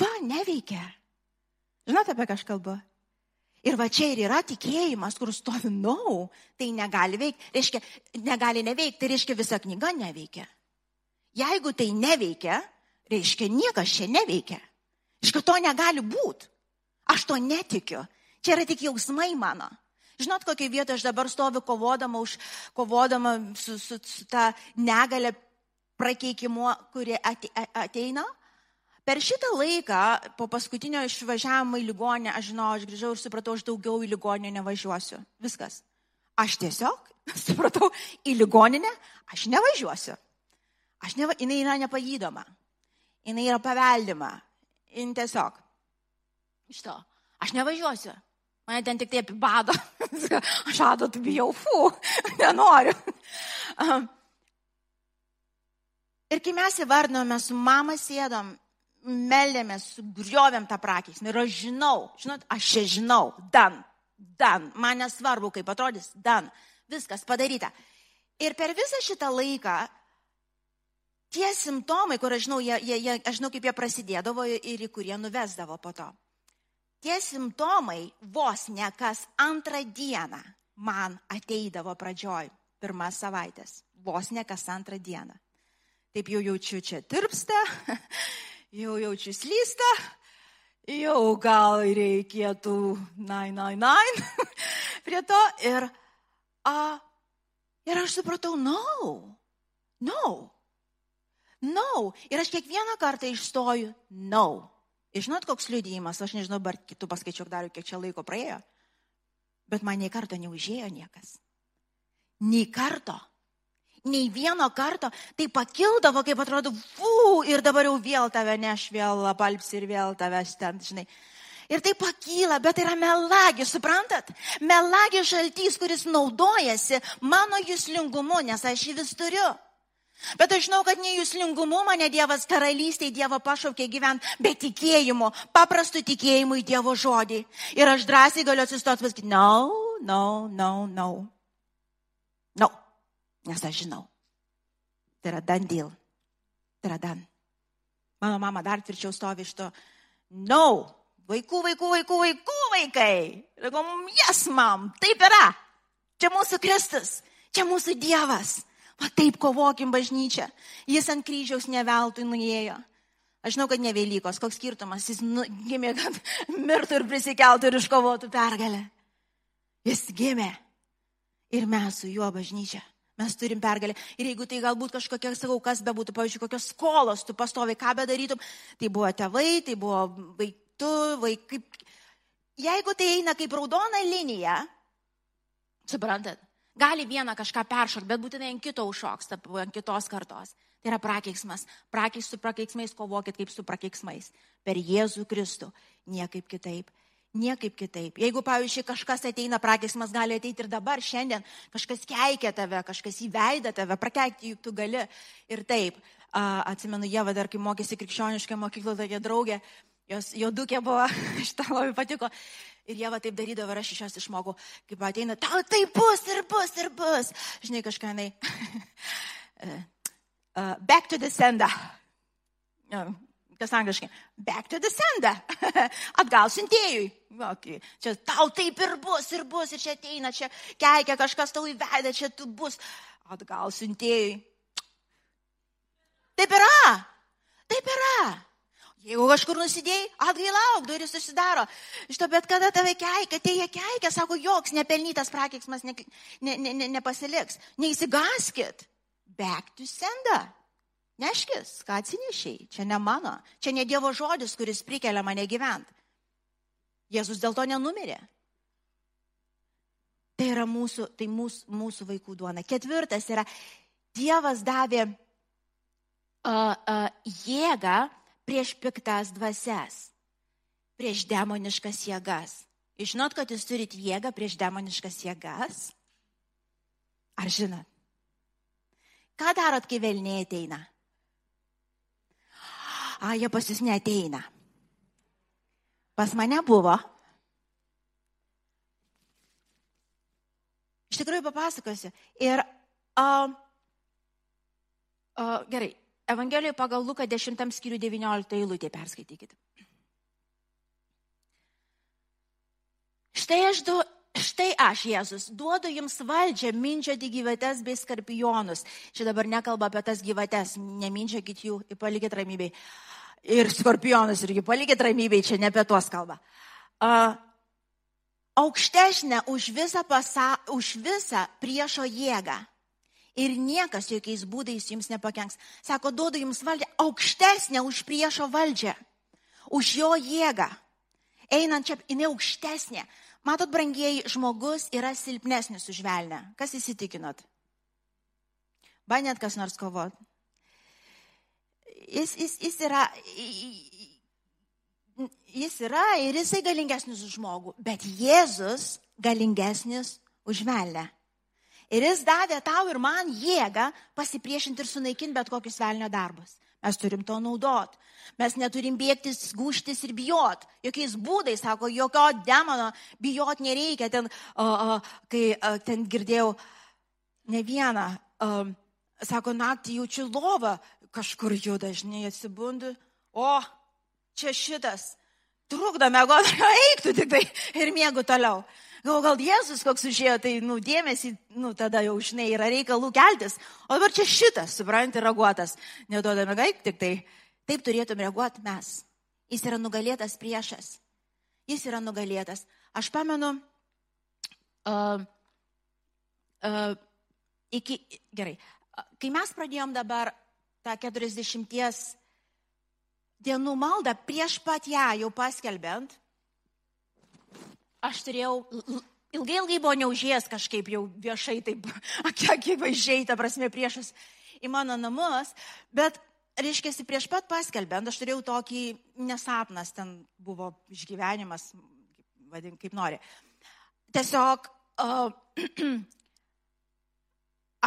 Va, neveikia. Žinote, apie ką aš kalbu? Ir va čia ir yra tikėjimas, kur stovi, na, no, tai negali veikti. Reiškia, negali neveikti, tai reiškia visa knyga neveikia. Jeigu tai neveikia, reiškia niekas čia neveikia. Reiškia, to negali būti. Aš to netikiu. Čia yra tik jausmai mano. Žinot, kokią vietą aš dabar stoviu kovodama, už, kovodama su, su, su ta negalė prakeikimu, kuri ateina? Per šitą laiką, po paskutinio išvažiavimo į ligonę, aš žinau, aš grįžau ir supratau, aš daugiau į ligoninę nevažiuosiu. Viskas. Aš tiesiog supratau, į ligoninę aš nevažiuosiu. Aš neva, jinai yra nepagydoma. Jinai yra paveldima. Jin tiesiog. Iš to. Aš nevažiuosiu. Mane ten tik tai apibado. aš ado, tu bijau, fu, nenoriu. Ir kai mes įvardinome, su mama sėdom meldėmės, sugriovėm tą prakeismą. Ir aš žinau, žinot, aš čia žinau, dan, dan, man nesvarbu, kaip atrodys, dan, viskas padaryta. Ir per visą šitą laiką tie simptomai, kur aš žinau, jie, jie, jie, aš žinau, kaip jie prasidėdavo ir į kurie nuvesdavo po to. Tie simptomai vos ne kas antrą dieną man ateidavo pradžioj, pirmas savaitės, vos ne kas antrą dieną. Taip jau jaučiu, čia tirpsta, jau jaučiu slystą, jau gal reikėtų 999 prie to. Ir, a, ir aš supratau, no, no, no. Ir aš kiekvieną kartą išstoju, no. Ir žinot, koks liūdėjimas, aš nežinau, ar kitų paskaičiuk dar, kiek čia laiko praėjo, bet man nei karto neužėjo niekas. Nei karto nei vieno karto, tai pakildavo, kaip atrodo, fu, ir dabar jau vėl tave neš, vėl apalps ir vėl tavęs ten, žinai. Ir tai pakyla, bet tai yra melagis, suprantat? Melagis šaltys, kuris naudojasi mano jūslingumu, nes aš jį vis turiu. Bet aš žinau, kad ne jūslingumu mane Dievas karalystėje Dievo pašaukė gyventi, bet tikėjimu, paprastu tikėjimu į Dievo žodį. Ir aš drąsiai galiu atsistoti pasakyti, no, no, no. No. Nes aš žinau. Tai yra dan deal. Tai yra dan. Mano mama dar tvirčiau stovi iš to. No. Vaikų, vaikų, vaikų, vaikų vaikai. Sakom, jas, mam, taip yra. Čia mūsų Kristus. Čia mūsų Dievas. Va taip kovokim bažnyčią. Jis ant kryžiaus neveltui nuėjo. Aš žinau, kad ne Velykos, koks skirtumas, jis nu, gimė, kad mirtų ir prisikeltų ir iškovotų pergalę. Jis gimė ir mes su juo bažnyčia. Mes turim pergalę. Ir jeigu tai galbūt kažkokia, sakau, kas be būtų, pavyzdžiui, kokios skolos, tu pastovi, ką bedarytum, tai buvo tėvai, tai buvo vaikų, vaikai. Jeigu tai eina kaip raudona linija, suprantat, gali vieną kažką peršokti, bet būtinai ant kito užšoks, ant kitos kartos. Tai yra prakeiksmas. Prakeiks su prakeiksmais kovokit kaip su prakeiksmais. Per Jėzų Kristų. Niekaip kitaip. Niekaip kitaip. Jeigu, pavyzdžiui, kažkas ateina prakeiksmas, gali ateiti ir dabar, šiandien, kažkas keikia tave, kažkas įveida tave, prakeikti juk tu gali. Ir taip, a, atsimenu, Jeva dar kai mokėsi krikščioniškai mokykloje, tokia draugė, jos jodukė buvo, šitą labai patiko. Ir Jeva taip darydavo ir aš iš jos išmokau, kaip ateina, tau tai bus ir bus ir bus. Žinai, kažką jinai. uh, back to the sender kas angliškai, back to the sender, atgal siuntėjui. Okay. Čia tau taip ir bus, ir bus, ir čia ateina, čia keikia kažkas tau įvedę, čia tu bus, atgal siuntėjui. Taip yra, taip yra. Jeigu kažkur nusidėjai, atgailauk, duris susidaro. Iš to, bet kada tave keikia, tai jie keikia, sako, joks nepelnytas prakeiksmas ne, ne, ne, ne, nepasiliks. Neįsigaskit. Back to sender. Neškis, ką atsinešiai, čia ne mano, čia ne Dievo žodis, kuris prikelia mane gyventi. Jėzus dėl to nenumirė. Tai yra mūsų, tai mūsų, mūsų vaikų duona. Ketvirtas yra, Dievas davė uh, uh, jėgą prieš piktas dvasias, prieš demoniškas jėgas. Jūs žinot, kad jūs turite jėgą prieš demoniškas jėgas? Ar žinot? Ką darot, kai velniai ateina? A, jie pas jūs neteina. Pas mane buvo. Iš tikrųjų papasakosiu. Ir, a, a, gerai, Evangelijoje pagal Luką 10 skyrių 19 eilutė perskaitykite. Štai aš, du, štai aš, Jėzus, duodu jums valdžią minčioti gyvates bei skarpionus. Čia dabar nekalba apie tas gyvates, neminčiakit jų, palikit ramybei. Ir skorpionus irgi palikit ramybei, čia ne apie tuos kalba. Uh, aukštesnė už visą, pasa, už visą priešo jėgą ir niekas jokiais būdais jums nepakenks. Sako, duodu jums valdžią aukštesnę už priešo valdžią, už jo jėgą. Einant čia, jinai aukštesnė. Matot, brangieji, žmogus yra silpnesnis už velnę. Kas įsitikinot? Bandėt kas nors kovot? Jis, jis, jis yra. Jis yra ir jisai galingesnis už žmogų, bet Jėzus galingesnis už velnę. Ir jis davė tau ir man jėgą pasipriešinti ir sunaikinti bet kokius velnio darbus. Mes turim to naudot. Mes neturim bėgtis, gūštis ir bijot. Jokiais būdais, sako, jokio demono bijot nereikia. Ten, o, o, kai o, ten girdėjau ne vieną, o, sako, naktį jaučiu lovą, kažkur juda, žinai, atsibundu. O, čia šitas. Trukdo mėgoti, eik tu tik tai ir mėgų toliau. Gal, gal Jėzus koks užėjo, tai, nu, dėmesį, nu, tada jau, žinai, yra reikalų keltis. O dabar čia šitas, supranti, raguotas. Neduodame gaik, tik tai taip turėtume reaguoti mes. Jis yra nugalėtas priešas. Jis yra nugalėtas. Aš pamenu, uh, uh, iki, gerai, kai mes pradėjom dabar tą 40 dienų maldą, prieš pat ją jau paskelbent, aš turėjau, ilgai ilgai buvo neužėjęs kažkaip jau viešai, taip, akivaizdžiai, ta prasme, priešas į mano namus, bet, reiškia, prieš pat paskelbent, aš turėjau tokį nesapnas, ten buvo išgyvenimas, vadink kaip nori. Tiesiog uh,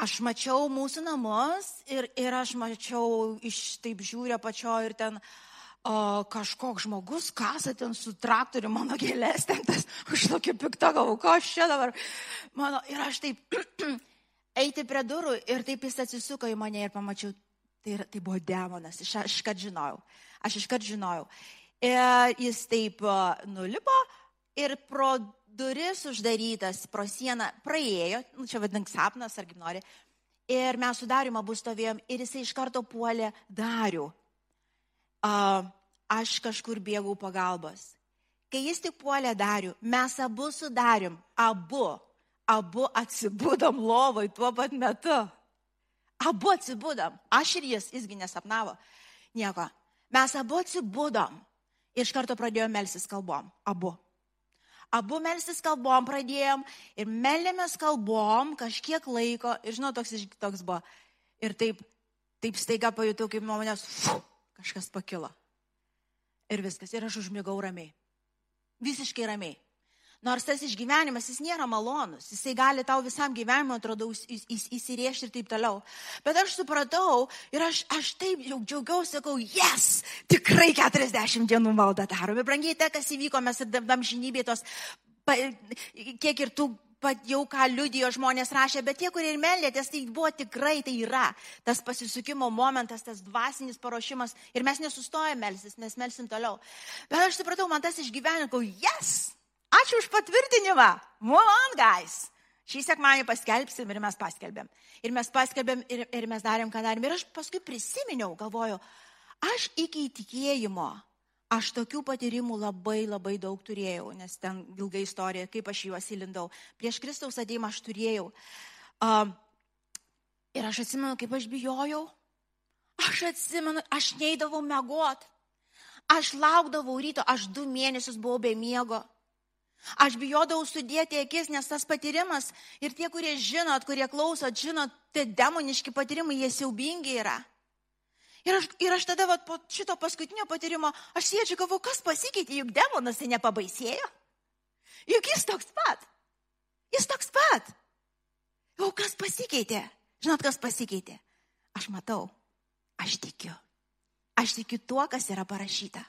aš mačiau mūsų namus ir, ir aš mačiau iš taip žiūrė pačio ir ten uh, o, kažkoks žmogus kasa ten su traktoriu mano gėlės, ten tas, aš tokia pikta galvo, ką aš čia dabar. Mano, ir aš taip eiti prie durų ir taip jis atsisuko į mane ir pamačiau, tai, tai buvo demonas, aš iškart žinojau, aš iškart žinojau. Ir jis taip nulipo ir pro duris uždarytas, pro sieną praėjo, nu, čia vadink sapnas, argi nori. Ir mes su Dariu abu stovėjom ir jisai iš karto puolė Dariu a, aš kažkur bėgau pagalbos. Kai jis tik puolė darių, mes abu sudarėm, abu, abu atsibūdom lovai tuo pat metu. Abu atsibūdom, aš ir jis, jisgi nesapnavo nieko. Mes abu atsibūdom. Iš karto pradėjome melsis kalbom, abu. Abu melsis kalbom pradėjom ir melėmės kalbom kažkiek laiko ir žinau, toks, toks buvo. Ir taip, taip staiga pajutau, kaip nuo manęs, fu, kažkas pakilo. Ir viskas. Ir aš užmigau ramiai. Visiškai ramiai. Nors tas išgyvenimas, jis nėra malonus, jisai gali tau visam gyvenimui, atrodo, įsirėžti ir taip toliau. Bet aš supratau ir aš, aš taip džiaugiausi, sakau, yes, tikrai 40 dienų maldą darome. Brangiai, tai, kas įvyko, mes ir damžinybė tos, kiek ir tų jau ką liudijo žmonės rašė, bet tie, kurie ir melėtės, tai buvo tikrai, tai yra tas pasisukimo momentas, tas dvasinis paruošimas ir mes nesustojame melsis, mes melsim toliau. Bet aš supratau, man tas išgyvenimo, yes, ačiū už patvirtinimą, on, guys. Šį sekmanį paskelbsim ir mes paskelbėm. Ir mes paskelbėm ir, ir mes darėm, ką darėm. Ir aš paskui prisiminiau, galvoju, aš iki įtikėjimo Aš tokių patyrimų labai labai daug turėjau, nes ten ilga istorija, kaip aš juos įlindau. Prieš Kristaus ateimą aš turėjau. Uh, ir aš atsimenu, kaip aš bijojau. Aš atsimenu, aš neįdavau mėgot. Aš laukdavau ryto, aš du mėnesius buvau be miego. Aš bijodavau sudėti akis, nes tas patyrimas ir tie, kurie žinot, kurie klausot, žinot, tie demoniški patyrimai, jie siaubingi yra. Ir aš, ir aš tada vat, po šito paskutinio patyrimo, aš sėdžiu, galvoju, kas pasikeitė, juk demonas tai nepabaisėjo. Juk jis toks pat. Jis toks pat. O kas pasikeitė? Žinot, kas pasikeitė? Aš matau, aš tikiu. Aš tikiu tuo, kas yra parašyta.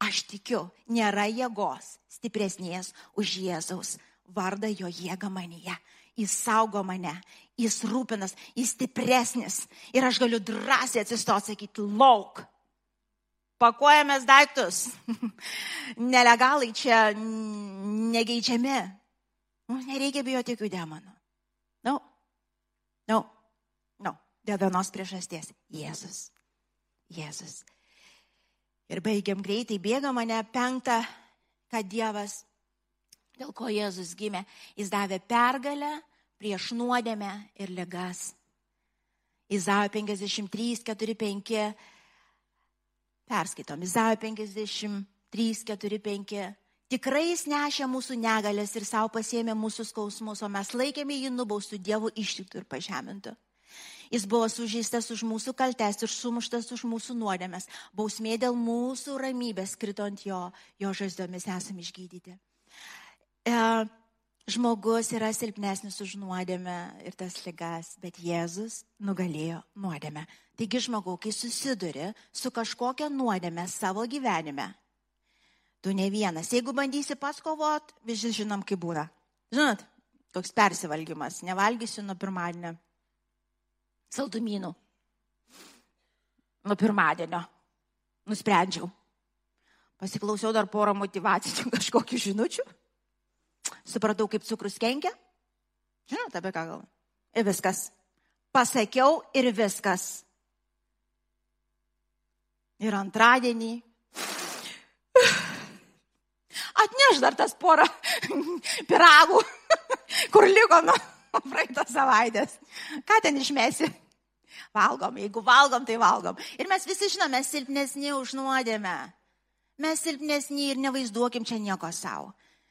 Aš tikiu, nėra jėgos stipresnės už Jėzaus vardą jo jėgą manyje. Jis saugo mane, jis rūpinas, jis stipresnis. Ir aš galiu drąsiai atsistoti, sakyti, lauk. Pakuojamės daiktus. Nelegalai čia negeidžiami. Mums nereikia bijoti jokių demonų. Na, no. na, no. na, no. dėl vienos priežasties. Jėzus. Jėzus. Ir baigiam greitai, bėga mane penktą, kad Dievas, dėl ko Jėzus gimė, jis davė pergalę prieš nuodėmę ir ligas. Izaijo 53, 4, 5. Perskaitom. Izaijo 53, 4, 5. Tikrai jis nešė mūsų negalės ir savo pasėmė mūsų skausmus, o mes laikėme jį nubaustų Dievo ištiktų ir pažemintų. Jis buvo sužeistas už mūsų kaltes ir sumuštas už mūsų nuodėmės. Bausmė dėl mūsų ramybės krito ant jo, jo žaizdomis esame išgydyti. E, žmogus yra silpnesnis už nuodėmę ir tas ligas, bet Jėzus nugalėjo nuodėmę. Taigi žmogau, kai susiduri su kažkokia nuodėmė savo gyvenime, tu ne vienas. Jeigu bandysi pats kovot, visi žinom, kaip būna. Žinot, toks persivalgymas, nevalgysiu nuo pirmadienio saldumynų. Nuo pirmadienio nusprendžiau. Pasiklausiau dar porą motivacinių kažkokių žinučių. Supratau, kaip cukrus kenkia. Žinote, apie ką galvoju. Ir viskas. Pasakiau ir viskas. Ir antradienį. Atneš dar tas porą piragų, kur liko nuo praeitos savaitės. Ką ten išmesi? Valgom, jeigu valgom, tai valgom. Ir mes visi žinome, silpnesni už nuodėmę. Mes silpnesni ir nevaizduokim čia nieko savo.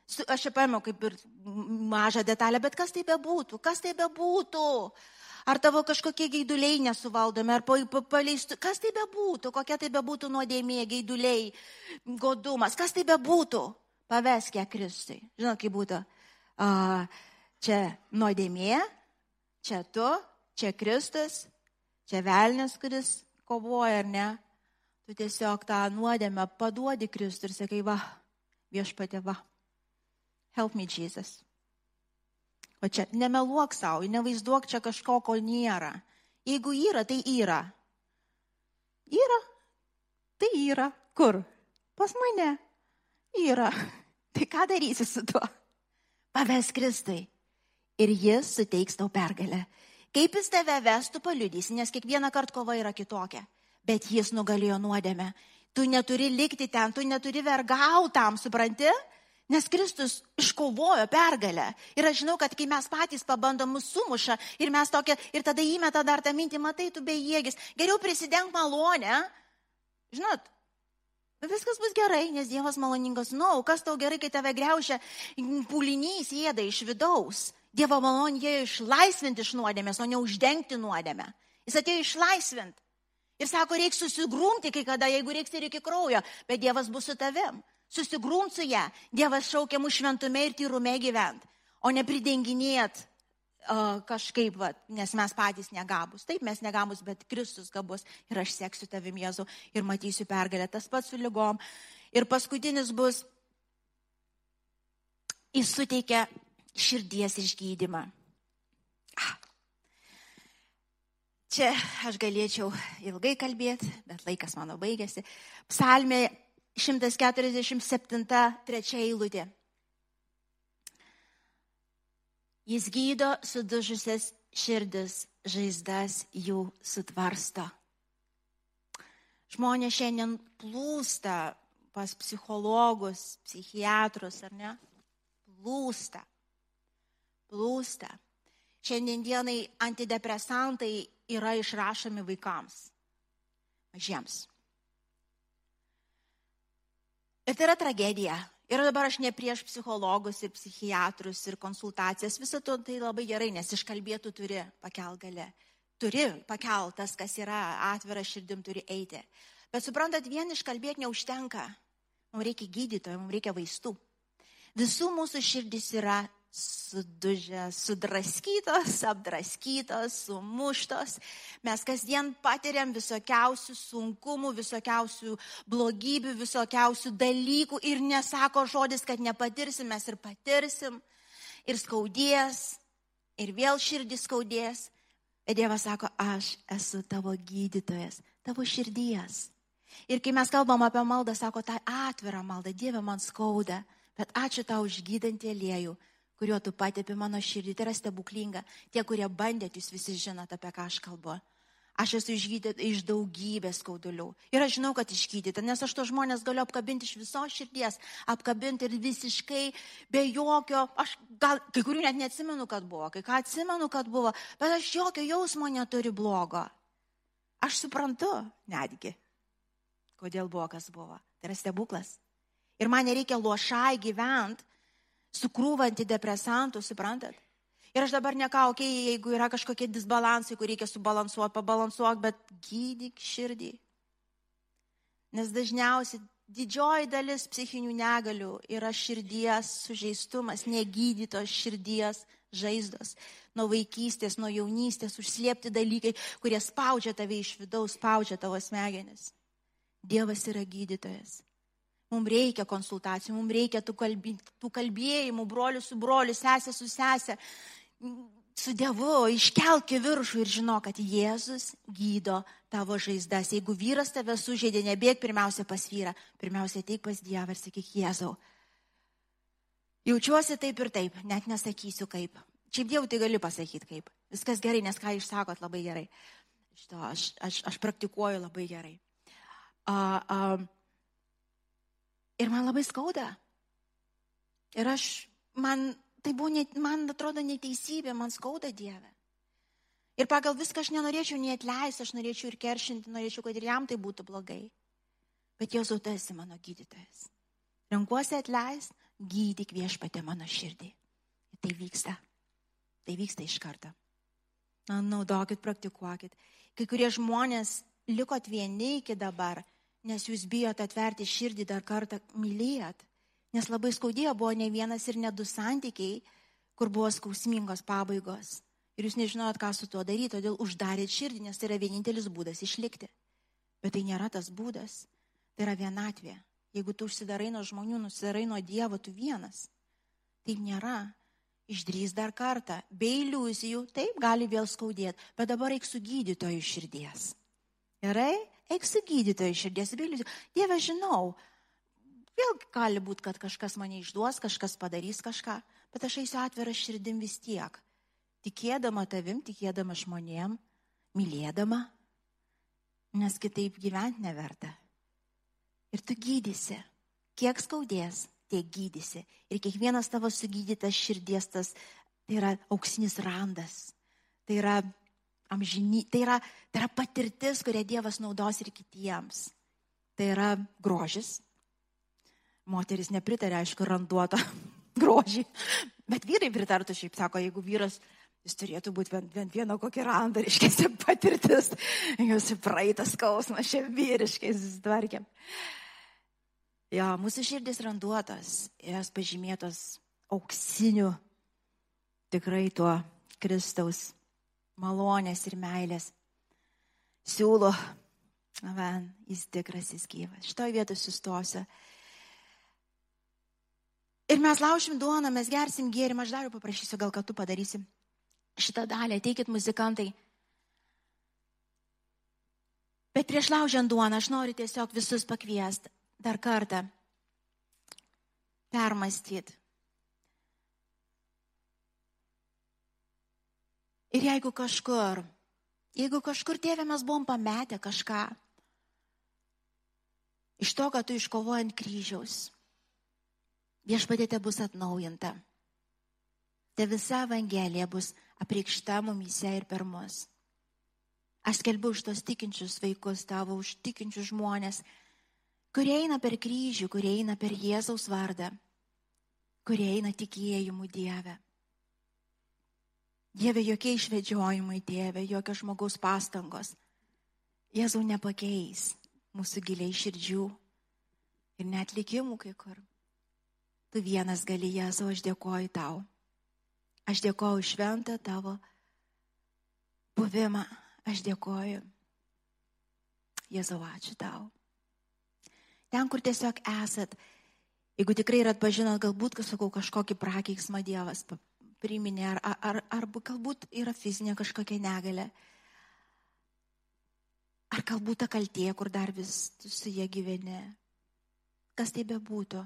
Aš čia paėmiau kaip ir mažą detalę, bet kas tai bebūtų, kas tai bebūtų. Ar tavo kažkokie gaiduliai nesuvaldomi, ar paleistų, kas tai bebūtų, kokia tai bebūtų nuodėmė, gaiduliai, godumas, kas tai bebūtų, pavesk ją Kristui. Žinot, kaip būtų. Uh, Čia nuodėmė, čia tu, čia Kristus, čia velnės, kuris kovoja ar ne. Tu tiesiog tą nuodėmę paduodi Kristų ir sakai, va, viešpatė, va. Help me, Jesus. O čia nemeluok savo, nevaizduok čia kažko, ko nėra. Jeigu yra, tai yra. Yra. Tai yra. Kur? Pas mane. Yra. Tai ką darysi su tuo? Paves Kristai ir jis suteiks tau pergalę. Kaip jis tave vestų, paliudysi, nes kiekvieną kartą kova yra kitokia. Bet jis nugalėjo nuodėmę. Tu neturi likti ten, tu neturi vergautam, supranti? Nes Kristus iškovojo pergalę. Ir aš žinau, kad kai mes patys pabandom mus sumuša ir mes tokia, ir tada įmeta dar tą mintį, matai, tu bejėgis, geriau prisideng malonę. Žinot, viskas bus gerai, nes Dievas maloningas. Na, no, kas tau gerai, kai tave greušia pūlinys jėda iš vidaus. Dievo malonė išlaisvinti iš nuodėmės, o ne uždengti nuodėmę. Jis atėjo išlaisvinti. Ir sako, reiks susigrūmti kai kada, jeigu reiks ir iki kraujo, bet Dievas bus su tavim. Susigrūmt su ją. Dievas šaukia mūsų šventume ir tyrume gyvent, o ne pridenginėt uh, kažkaip, va, nes mes patys negabus. Taip, mes negabus, bet Kristus gabus ir aš seksiu tavim Jėzu ir matysiu pergalę. Tas pats su lygom. Ir paskutinis bus, jis suteikia širdies išgydymą. Čia aš galėčiau ilgai kalbėti, bet laikas mano baigėsi. Psalmė 147, trečia eilutė. Jis gydo sudužusias širdis, žaizdas jų sutvarsto. Žmonės šiandien plūsta pas psichologus, psichiatrus, ar ne? Plūsta plūsta. Šiandienai antidepresantai yra išrašomi vaikams, mažiems. Ir tai yra tragedija. Ir dabar aš ne prieš psichologus ir psichiatrus ir konsultacijas, visą to tai labai gerai, nes iškalbėtų turi pakel galę. Turi pakeltas, kas yra atvira širdim, turi eiti. Bet suprantat, vien iškalbėti neužtenka. Mums reikia gydytojo, mums reikia vaistų. Visų mūsų širdis yra sudužę, sudraskytos, apdraskytos, sumuštos. Mes kasdien patiriam visokiausių sunkumų, visokiausių blogybių, visokiausių dalykų ir nesako žodis, kad nepatirsim, mes ir patirsim. Ir skaudės, ir vėl širdis skaudės. Bet Dievas sako, aš esu tavo gydytojas, tavo širdies. Ir kai mes kalbam apie maldą, sako, tai atvira malda, Dieve man skauda, bet ačiū tau už gydantį aliejų, kuriuo tu patėpi mano širdį. Tai yra stebuklinga. Tie, kurie bandėt, jūs visi žinote, apie ką aš kalbu. Aš esu išgydyta iš daugybės skaudulių. Ir aš žinau, kad išgydyta, nes aš to žmonės galiu apkabinti iš visos širdies, apkabinti ir visiškai be jokio, aš gal kai kurių net neatsimenu, kad buvo, kai ką atsimenu, kad buvo, bet aš jokio jausmo neturiu blogo. Aš suprantu netgi, kodėl buvo, kas buvo. Tai yra stebuklas. Ir man nereikia lošai gyventi, sukrūva antidepresantų, suprantat? Ir aš dabar nekau, okay, jeigu yra kažkokie disbalansai, kur reikia subalansuoti, pabalansuoti, bet gydyk širdį. Nes dažniausiai didžioji dalis psichinių negalių yra širdies sužeistumas, negydytos širdies žaizdos. Nuo vaikystės, nuo jaunystės užslėpti dalykai, kurie spaudžia tave iš vidaus, spaudžia tavo smegenis. Dievas yra gydytojas. Mums reikia konsultacijų, mums reikia tų, kalbė, tų kalbėjimų, brolių su broliu, sesė su sesė, su Dievu, iškelk į viršų ir žinok, kad Jėzus gydo tavo žaizdas. Jeigu vyras tave sužeidė, nebėg pirmiausia pas vyrą, pirmiausia teik pas Dievą ir sakyk Jėzau. Jaučiuosi taip ir taip, net nesakysiu kaip. Šiaip Dievui tai gali pasakyti kaip. Viskas gerai, nes ką jūs sakot labai gerai. Šito, aš, aš, aš praktikuoju labai gerai. Uh, uh, Ir man labai skauda. Ir aš, man, tai buvo, net, man atrodo neteisybė, man skauda Dieve. Ir pagal viską aš nenorėčiau nei atleisti, aš norėčiau ir keršinti, norėčiau, kad ir jam tai būtų blogai. Bet Jėzau, tu esi mano gydytojas. Renkuosi atleisti, gydyk viešpatė mano širdį. Ir tai vyksta. Tai vyksta iš karto. Na, naudokit, praktikuokit. Kai kurie žmonės likot vieni iki dabar nes jūs bijot atverti širdį dar kartą mylėt. Nes labai skaudėjo buvo ne vienas ir ne du santykiai, kur buvo skausmingos pabaigos. Ir jūs nežinojot, ką su tuo daryti, todėl uždarėt širdį, nes tai yra vienintelis būdas išlikti. Bet tai nėra tas būdas. Tai yra vienatvė. Jeigu tu užsidarai nuo žmonių, nusidarai nuo Dievo, tu vienas. Taip nėra. Išdrys dar kartą. Be iliuzijų, taip gali vėl skaudėti, bet dabar eik su gydytoju širdies. Gerai? Eik su gydytoju širdies viliu. Dieve, žinau, vėl gali būti, kad kažkas mane išduos, kažkas padarys kažką, bet aš eisiu atvirą širdim vis tiek. Tikėdama tavim, tikėdama žmonėm, mylėdama, nes kitaip gyventi neverta. Ir tu gydysi. Kiek skaudės, tiek gydysi. Ir kiekvienas tavo sugydytas širdies tas, tai yra auksinis randas. Tai yra amžiny, tai yra, tai yra patirtis, kurią Dievas naudos ir kitiems. Tai yra grožis. Moteris nepritarė, aišku, randuotą grožį, bet vyrai pritartų šiaip, sako, jeigu vyras, jis turėtų būti bent, bent vieno kokį randą, reiškia, patirtis, jūsų praeitas skausmas, čia vyriškai susitvarkėm. Jo, mūsų širdis randuotas, jos pažymėtos auksiniu, tikrai tuo Kristaus malonės ir meilės. Siūlo, man, jis tikras, jis gyvas. Šitoje vietoje sustosiu. Ir mes laušim duoną, mes gersim gėrimą, aš dar jau paprašysiu, gal kad tu padarysi šitą dalį, ateikit muzikantai. Bet prieš laužiant duoną aš noriu tiesiog visus pakviesti dar kartą permastyti Ir jeigu kažkur, jeigu kažkur tėvė mes buvom pametę kažką, iš to, kad tu iškovoji ant kryžiaus, viešpadėte bus atnaujinta. Te visa Evangelija bus apriekšta mumyse ir per mus. Aš skelbiu už tos tikinčius vaikus tavo, už tikinčius žmonės, kurie eina per kryžių, kurie eina per Jėzaus vardą, kurie eina tikėjimu Dievę. Dieve, jokie išvedžiojimai, Dieve, jokios žmogaus pastangos. Jėzau nepakeis mūsų giliai širdžių ir net likimų kai kur. Tu vienas gali, Jėzau, aš dėkoju tau. Aš dėkoju šventą tavo buvimą. Aš dėkoju. Jėzau, ačiū tau. Ten, kur tiesiog esat, jeigu tikrai ir atpažinot, galbūt, kas sakau, kažkokį prakeiksmą Dievas priminė, ar, ar, ar, galbūt yra fizinė kažkokia negalė, ar galbūt ta kaltė, kur dar vis su jie gyveni. Kas tai bebūtų,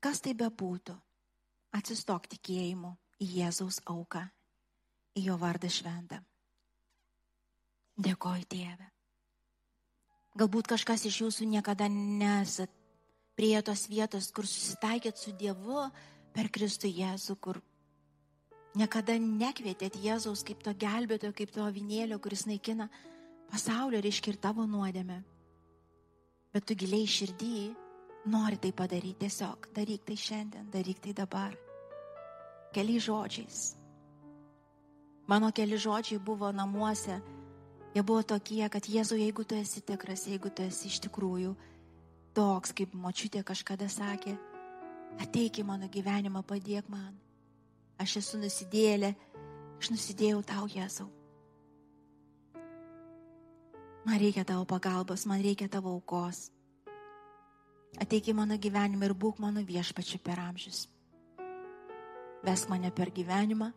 kas tai bebūtų, atsistok tikėjimu į Jėzaus auką, į jo vardą šventą. Dėkoju Dieve. Galbūt kažkas iš jūsų niekada nesat prie tos vietos, kur susitaikėt su Dievu per Kristų Jėzų, kur niekada nekvietėt Jėzaus kaip to gelbėtojo, kaip to avinėlio, kuris naikina pasaulio, ir tavo nuodėmę. Bet tu giliai širdį nori tai padaryti tiesiog. Daryk tai šiandien, daryk tai dabar. Keliais žodžiais. Mano keli žodžiai buvo namuose Jie buvo tokie, kad Jėzau, jeigu tu esi tikras, jeigu tu esi iš tikrųjų toks, kaip močiutė kažkada sakė, ateik į mano gyvenimą, padėk man. Aš esu nusidėlė, aš nusidėjau tau, Jėzau. Man reikia tavo pagalbos, man reikia tavo aukos. Ateik į mano gyvenimą ir būk mano viešpačiu per amžius. Vesk mane per gyvenimą,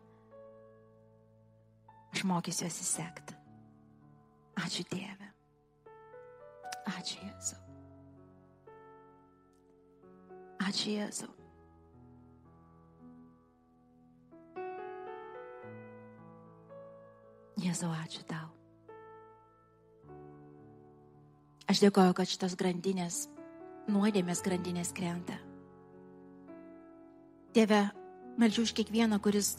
aš mokysiuosi sekti. Ačiū Dieve. Ačiū Jėzau. Ačiū Jėzau. Jėzau, ačiū tau. Aš dėkoju, kad šitos grandinės, nuodėmės grandinės krenta. Tėve, melčiu už kiekvieną, kuris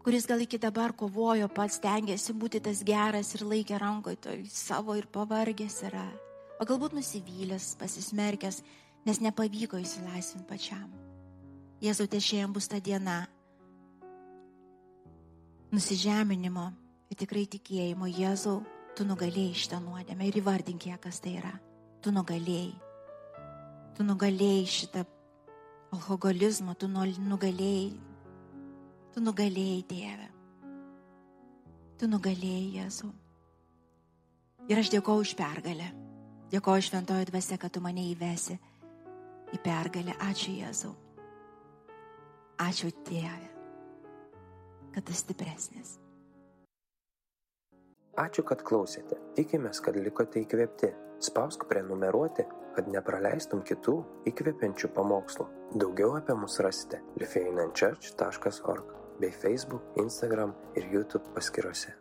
kuris gal iki dabar kovojo, pats tengiasi būti tas geras ir laikė rankoje to savo ir pavargęs yra. O galbūt nusivylęs, pasismerkęs, nes nepavyko įsilaisvinti pačiam. Jėzau, te šiandien bus ta diena nusižeminimo ir tikrai tikėjimo. Jėzau, tu nugalėjai šitą nuodėmę ir įvardink ją, kas tai yra. Tu nugalėjai. Tu nugalėjai šitą alkoholizmą, tu nugalėjai Tu nugalėjai Dievę. Tu nugalėjai Jėzų. Ir aš dėkoju už pergalę. Dėkoju šventojo dvasia, kad tu mane įvesi į pergalę. Ačiū Jėzau. Ačiū Dieve, kad tu stipresnis.
Ačiū, kad klausėte. Tikimės, kad likote įkvėpti. Spausk prenumeruoti, kad nepraleistum kitų įkvepiančių pamokslų. Daugiau apie mus rasite lifeinanchurch.org bei Facebook, Instagram ir YouTube paskyrose.